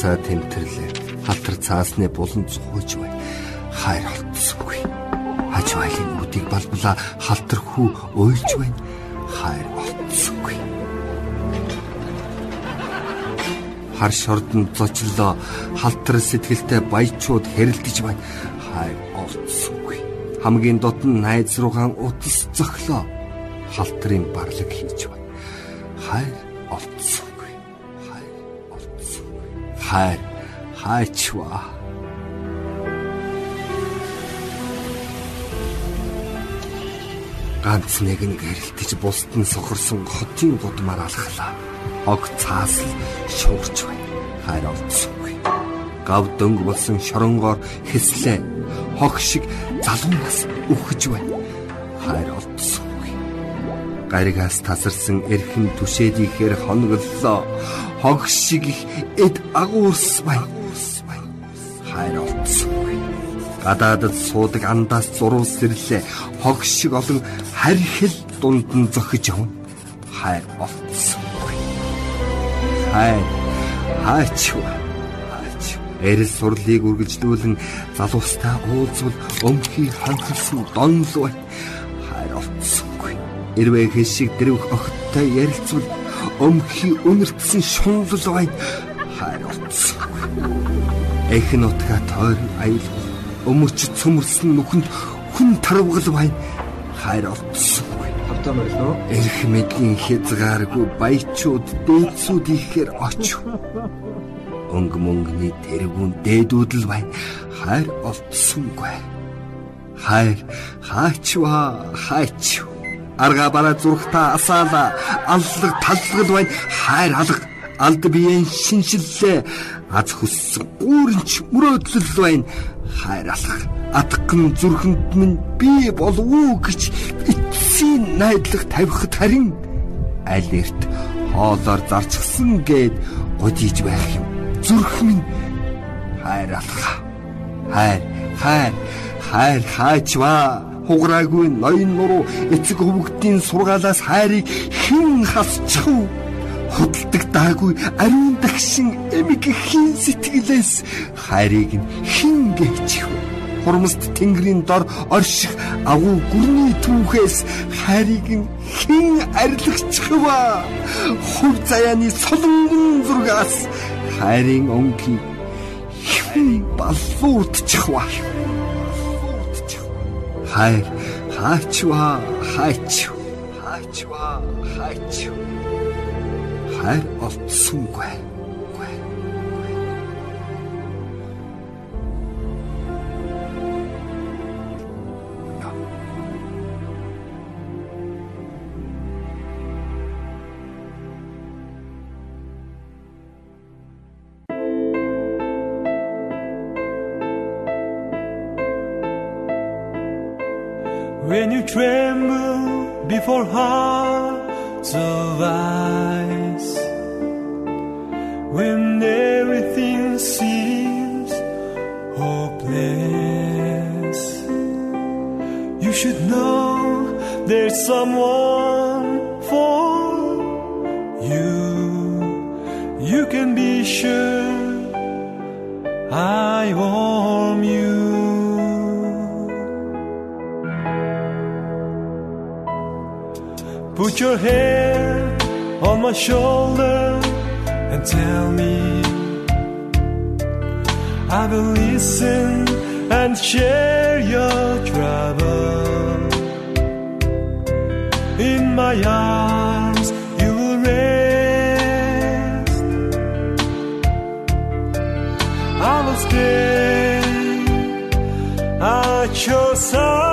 Халаасаа тэмтэрлээ. Халтар цаасны булан цухууж бай. Хайр олдсонгүй хаж байлын үдийг балбала халтар хүү уйлж байна. Хайр олдсонгүй хар шордон зочлоо. Халтар сэтгэлтэй баячууд хэрэлдэж байна хайр олдсонгүй хамгийн дотн найз руугаан утас зөглөө халтрын барлаг хийж байна хайр олдсонгүй хайр хайр хайчваа ганц нэг нь гэрэлтэж бусд нь сохорсон хотын гудмаар алхлаа. Ог цаасл шуурч байна. Хайр олдсонгүй. Гав дөнгө болсон шоронгоор хэслээ. Хог шиг залуу нас үхэж байна. Хайр олдсонгүй. Гаригаас тасарсан эрхэм түшээдийхээр хоноглолоо. Хог шиг их эд агуурс байна. Хайр олдсонгүй. Гадаадд суудаг андаас зуруу сэрлээ. Хог шиг олон харьхил дунд нь зохиж явна. Хайр олдсонгүй. Хайр хаачва. Эрэл сурлыг үргэлжлүүлэн залуустай уулзвал өмхий ханхалсан донлоо хайр олдсонгүй. Эрвээ хэшиг дэрвх огттой ярилцвал өмхий өнөртсөн шунлал хайр олдсонгүй. Эхн утга тойр аял өмөрч цөмөрсөн нүхэнд хүн тарвгал. Автаа мөрлөө. Эрх мэдлийн хязгааргүй баячууд дээдсүүд ихээр очив өнг мөнгөний тэргүүн дээдүүд л байна. Хайр олдсонгүй. Хайр хаачва хаач. Арга бараа зурхтаа асаала аллаг таллагд байна. Хайр алга алд биеийн шинжиллээ аз хүссэн гүүрэнч мөрөөдлөл байна. Хайр алга атган зүрхэнд минь би болов уу гэж эцсийн найдлага тавихад харин аль эрт хоолоор зарчсан гээд годиж байх юм зүрх минь хайр алха. Хайр, хайр, хайр хаачва. Хугараагүй ноён нуруу эцэг хөвгтийн сургаалаас хайрыг хэн хасчих вэ? Худалдаг даагүй ариун дагшин эмиг хин сэтгэлээс хайрыг хэн гээчих вэ? Хурмст тэнгэрийн дор орших агуу гүрний түүхээс хайрыг хэн арилгачих вэ? Хур заяаны солонгон зургаас хайрын өнгийн хэн баллуурдчих вэ? Хайр хаачва хаач хаачва хаач хайр олдсонгүй hearts of ice, when everything seems hopeless, you should know there's someone for you. You can be sure I warm you. Put your hand on my shoulder and tell me I will listen and share your trouble. In my arms you will rest. I will stay your side.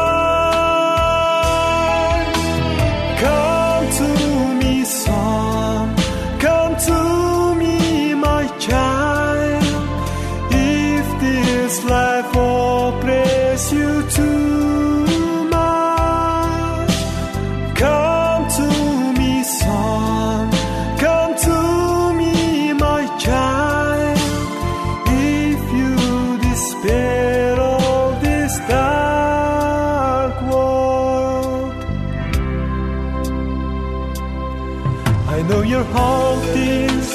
Heart is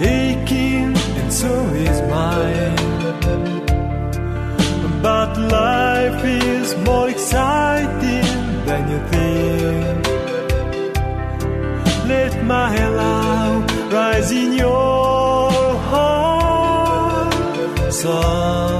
aching, and so is mine. But life is more exciting than you think. Let my love rise in your heart, sun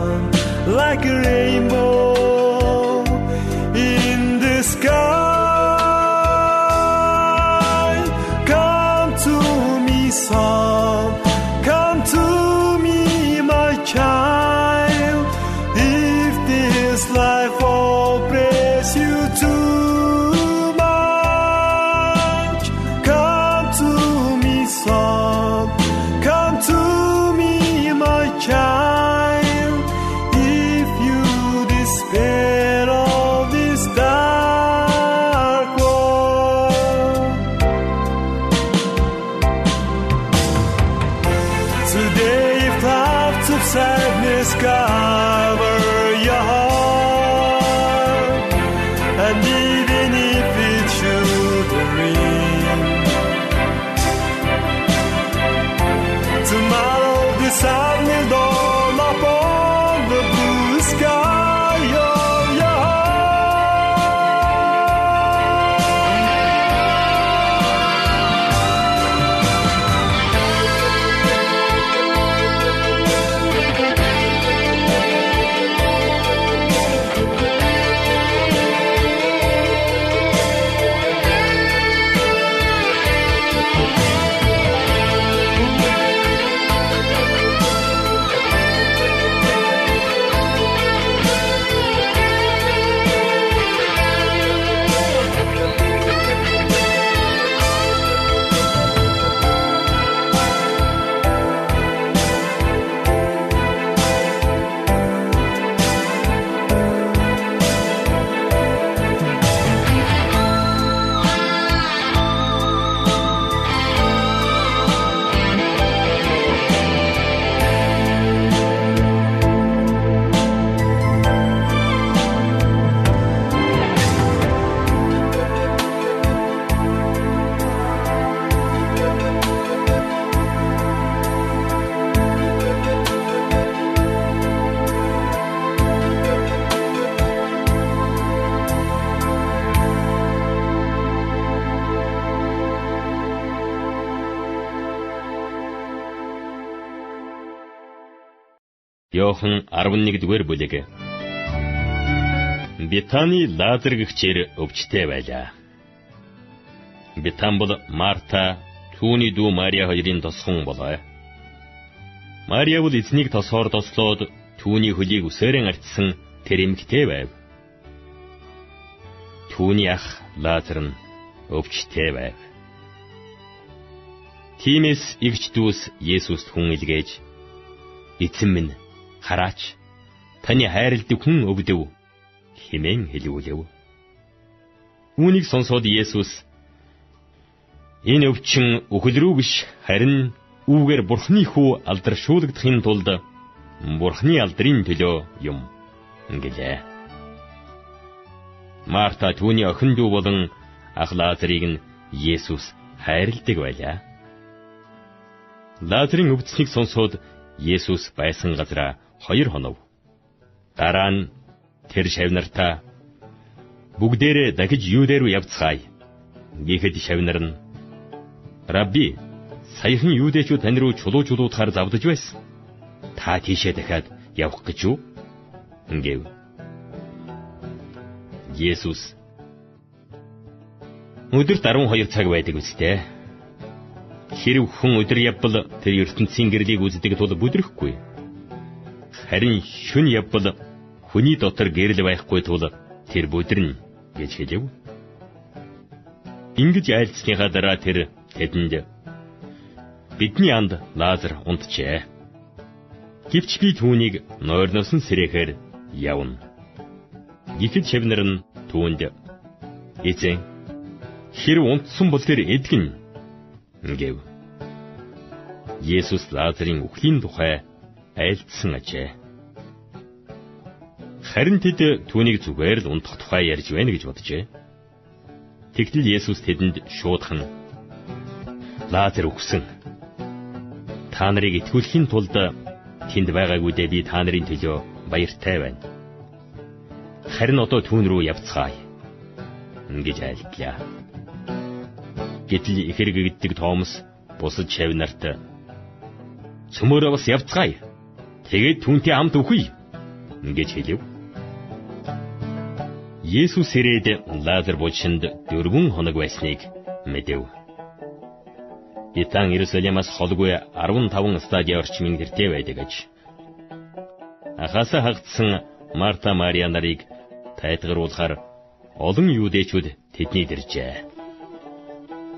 Йохан 11-р бүлэг. Битаны Лазар гэгчээр өвчтэй байлаа. Битан бол Марта, түүний дүү Мария хоёрын тосхон болоо. Мария бол эзнийг тосоор тослоод түүний хөлийг үсээрэн арчсан тэр эмэгтэй байв. Түүний ах Лазар нь өвчтэй байв. Тимээс игч дүүс Есүст хүн илгээж эзэн минь хараач таны хайрладаг хүн өвдөв хэмээн хэлүүлэв. Үүнийг сонсоод Есүс энэ өвчин өхөл рүү биш харин үүгээр Бурхны хүү алдаршуулгадахын тулд Бурхны алдрын төлөө юм гэлээ. Марта түүний охин дүү болон ах Лазарыг нь Есүс хайрладаг байлаа. Лазарын өвдснийг сонсоод Есүс байсан газараа хоёр хонов. Дараа нь тэр шавнартаа бүгдээрээ дахиж юудэр рүү явцгаая. Гэхэд шавнар нь Рабби саяхан юудэчүүд тань руу чулуу чулуудахаар завдаж байсан. Та тийшээ дахиад явах гэж юу? Ингээв. Есүс Өдөрт 12 цаг байдаг үстэй. Хэрв хүн өдөр явбал тэр ертөнцийн гэрлийг үздэг тул бүдрэхгүй. Харин шүн явбал хүний дотор гэрэл байхгүй тул тэр бүдэрнэ гэж хэлэв. Ингэж айлцсныхаа дараа тэр тэдэнд бидний анд Лазар унтжээ. Гэвч би түүнийг нойрноос нь сэрэхээр явна. Гэхэд шавнар нь түүнд эзэн хэрв унтсан бол тэр эдгэн гэв. Есүс Лазарын үхлийн тухай айлдсан ажээ. Харин тэд түүнийг зүгээр л унтах тухай ярьж байна гэж боджээ. Тэгтэл Есүс тэдэнд шуудхан Лазар өгсөн. Та нарыг итгүүлэхийн тулд тэнд байгаагүйдээ би та нарын төлөө баяртай байна. Харин одоо түүн рүү явцгаая. Ингэж айлтлаа. Гэтэл их хэрэгэгддэг Томас бусад шав нарт цөмөрөө бас явцгаая. Тэгээд түүнтэй хамт үхий. Ингэж хэлв. Есүс ирээд Лазар булчинд дөрвөн хоног байсныг мэдэв. Итан Иерусалимаас холгүй 15 стадийн орчмын гэртээ байдаг аж. Ахаса хагдсан Марта Мария нарыг тайтгаруулахаар олон юудэчүүд тэдний дэржээ.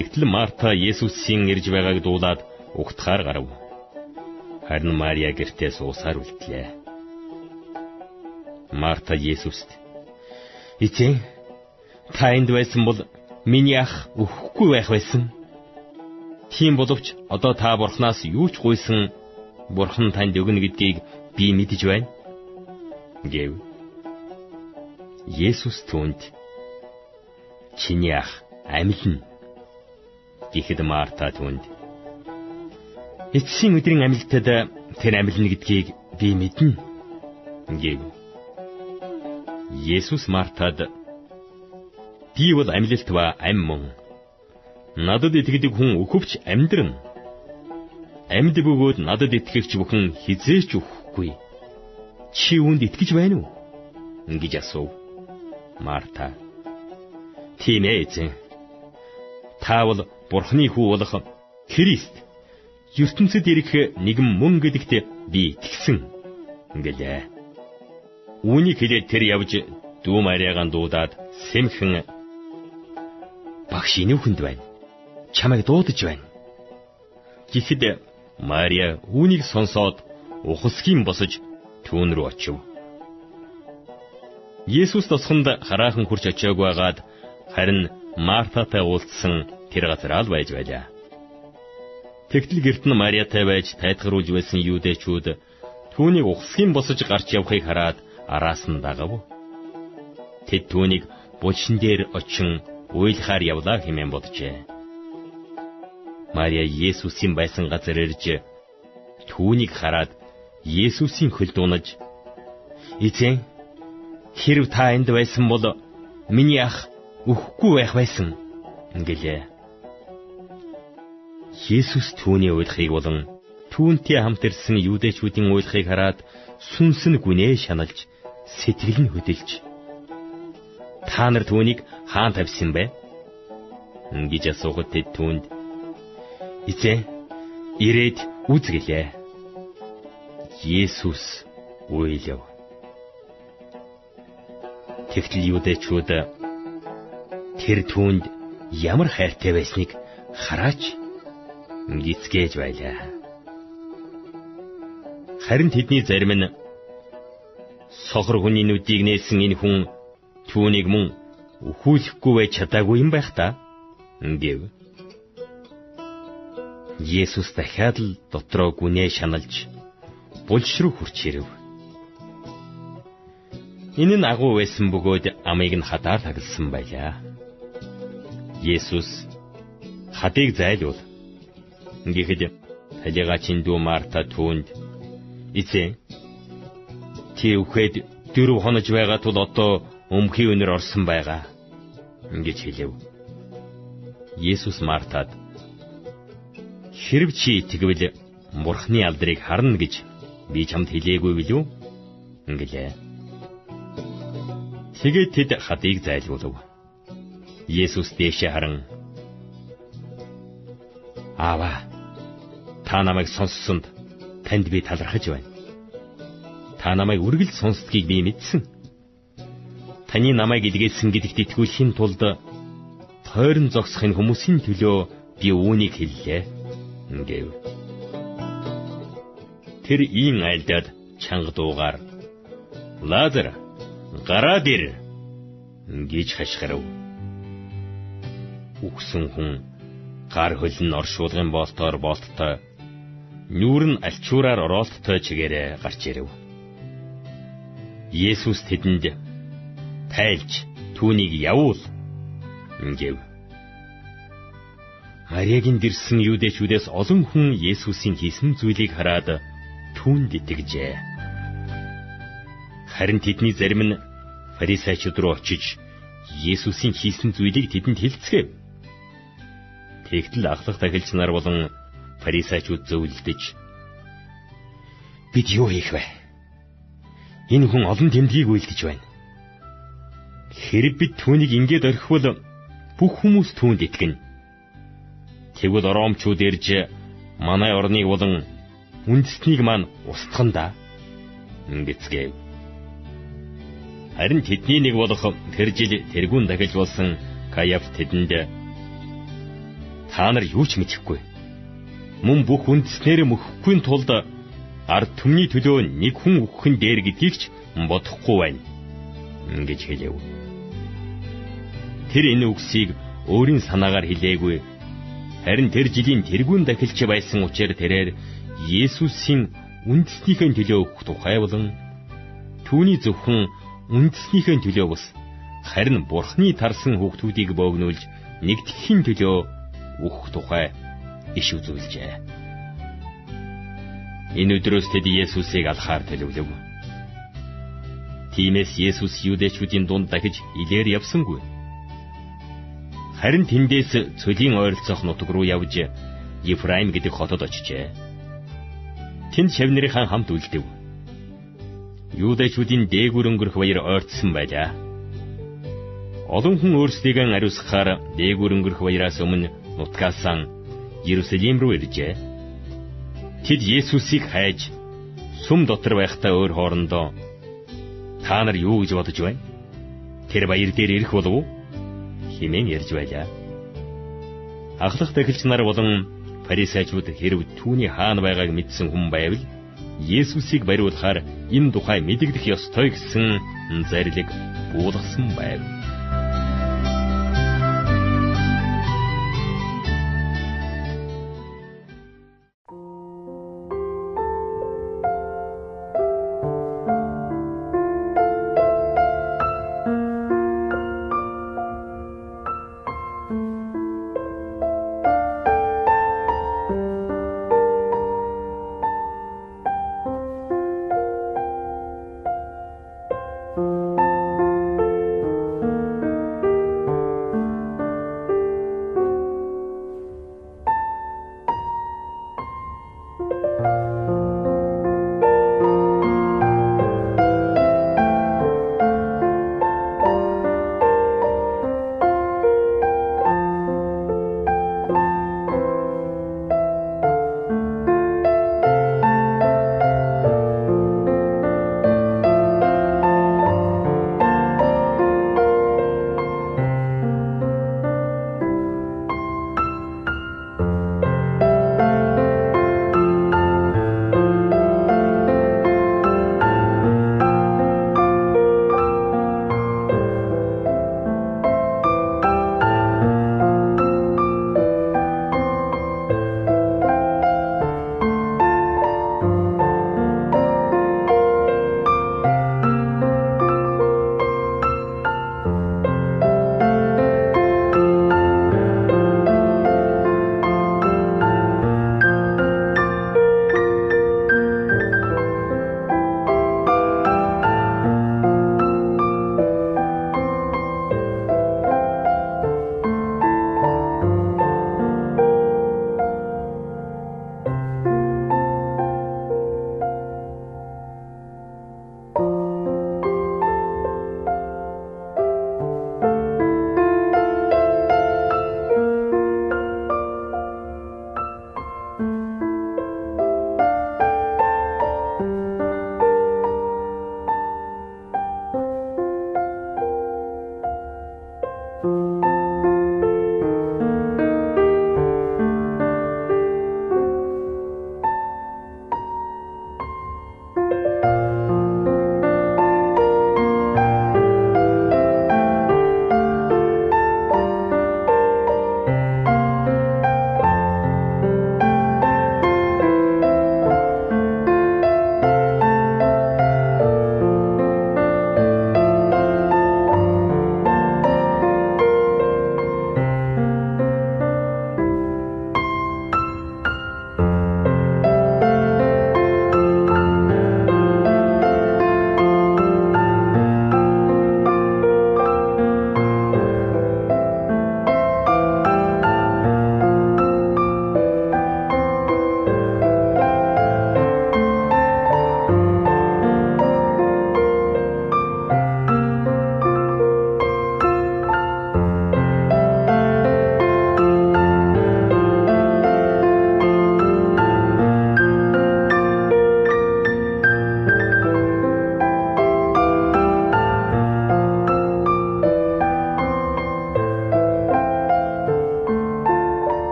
Гэтэл Марта Есүсийн ирж байгааг дуулаад угтахаар гарав. Харин Мария гэртээ суусаар үлдлээ. Марта Есүст "Эцэг, та энд байсан бол миний ах өхгүй байх байсан." Тийм боловч одоо та бурхнаас юу ч гуйсан бурхан танд өгнө гэдгийг би мэдэж байна. гэв. Есүс түүнд чиний ах амилна. Гэхэд Марта түүнд эцсийн өдрийн амилтад тэр амилна гэдгийг би мэднэ. гэв. Есүс Мартад би бол амилалт ба ам мөн надад итгэдэг хүн өхөвч амьдрна. Амьд бөгөөд надад итгэгч бүхэн хизээч үхэхгүй. Чи үүнд итгэж байна уу? гэж асуув. Марта. Тийм ээ эзэн. Та бол Бурхны хүү болох Христ. Ертөнцид ирэх нэгэн мөн гэдэгт би итгэсэн. гэлээ. Үүнийг хэлээд тэр явж дүү Мариагаан дуудаад сэмхэн багш инүүхэнд байна чамайг дуудаж байна. Гэхэд Мария үүнийг сонсоод ухасхийн босож түүн рүү очив. Есүс тосгонд хараахан хурч очиог байгаад харин Мартатай уулзсан тэр газар ал байж байлаа. Тэгтэл герт нь Мариатай байж тайтгаруулж байсан юудэчүүд түүнийг ухасхийн босож гарч явахыг хараад араас нь дагав. Тэд түүнийг булшин дээр очин уйлахаар явлаа хэмээн боджээ. Мария Есүсийн байсан газар ирж түүнийг хараад Есүсийн хөл дунаж "Эзэн, хэрв та энд байсан бол миний ах өхгүй байх байсан" гэлээ. Есүс түүний уйлахыг болон түүнтэй хамт ирсэн юудэчүүдийн уйлахыг хараад сүнс нь гүнээ шаналж сэтгэл нь хөдөлж та нар түүнийг хаан тавьсан бэ? гэж асуухад тэд түүнд Эзэн ирээд үзгэлээ. Есүс уйлав. Тэгтэл юудэчүүд тэр түүнд ямар хайртай байсныг хараач гисгээж байлаа. Харин тэдний зарим нь сохор хүний нүдийг нээсэн энэ хүн түүнийг мөн өхүүлэхгүй байж чадаагүй юм байх та гэв. Есүс дахиад л дотроо гүнээ шаналж булш руу хурч ирэв. Энэ нь агуу байсан бөгөөд амийг нь хадаар тагласан байлаа. Есүс хадыг зайлуул. Ингээд талигаачин дүү Марта түүнд эцэг чи үхээд дөрөв хонож байгаа тул одоо өмхий өнөр орсон байгаа гэж хэлэв. Есүс Мартад Хэрв чи тэгвэл Бурхны алдрыг харна гэж би чамд хэлээгүй билүү? Ингэлээ. Тэгээд тэд хадыг зайлуулв. Есүс дээшээ харан Аава та намайг сонссонд танд би талархаж байна. Та намайг үргэлж сонсдгийг би мэдсэн. Таны намайг илгээсэн гэдэгт итгүүлэхийн тулд тойрон зогсохын хүмүүсийн төлөө би үүнийг хэллээ гэв. Тэр ийн айлдаад чанга дуугаар Лазар гараад ир гэж хашгирав. Үхсэн хүн гар хөлн оршуулгын болтоор болттой нүүр нь альчуураар ороолттой чигээрээ гарч ирэв. Есүс тэдэнд тайлж түүнийг явуул гэв. Мариагийн дэрсэн юудэчүүдээс олон хүн Есүсийн хийсэн зүйлийг хараад түүнд итгэжээ. Харин тэдний зарим нь фарисеучуд руу очиж Есүсийн хийсэн зүйлийг тэдэнд хэлцгээв. Тэгтэл ахлах тахилч нар болон фарисеучуд зөвлөдөж бид юу хийх вэ? Энэ хүн олон тэмдгийг үйлдэж байна. Хэрэг бид түүнийг ингээд орхивол бүх хүмүүс түүнд итгэнэ. Тэгвэл ромчууд ирж манай орныг болон үндэснийг маань устгана да. Ингэцгээв. Харин тэдний нэг болох тэр жил тэргүүн дахиж болсон Каяф тэдэнд та нар юу ч мэдэхгүй. Мөн бүх үндэснэр мөхгүй тулд ард түмний төлөө нэг хүн өгөх нь дээр гэдгийг ч бодохгүй байна. Ингэж хэлэв. Тэр энэ үгсийг өөрийн санаагаар хэлээгүй. Харин тэр жилийн тэргүүн дахилч байсан учраас тэрээр Есүсийн үндэснийхэн төлөө өгөх тухай болон түүний зөвхөн үндэснийхэн төлөө бас харин Бурхны тарсан хүүхдүүдийг богнуулж нэгдэхийн төлөө өгөх тухай иш үзүүлжээ. Энэ өдрөөс тэд Есүсийг алхаар төлөвлөв. Тиймээс Есүс юудэчүүдийн дунд дахиж илээр явсангүй Харин тэндээс цөлийн ойролцоох нутаг руу явж Ефраим гэдэг хотод очижээ. Тэнд шавнырийн хамт үлдэв. Юудэчүүдийн дээгүр өнгөрөх баяр ойртсон байлаа. Олон хүн өөрсдийгөө ариусгахаар дээгүр өнгөрөх баяраас өмнө нутгаасаа Иерусалим руу иржээ. Тэд Есүсийг хайж сүм дотор байхдаа өөр хоорондоо та нар юу гэж бодож байна? Тэр баяр дээр ирэх болов уу? хэмээн ярьж байлаа. Ахлах тахилч нар болон фарисеучуд хэрв түүний хаана байгааг мэдсэн хүн байвал Есүсийг бариулахаар энэ тухай мэдэгдэх ёстой гэсэн зарлиг буулгасан байв.